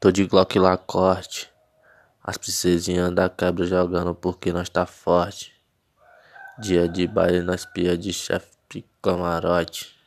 Tô de Glock corte, As princesinhas da quebra jogando porque nós tá forte. Dia de baile nas pia de chefe de camarote.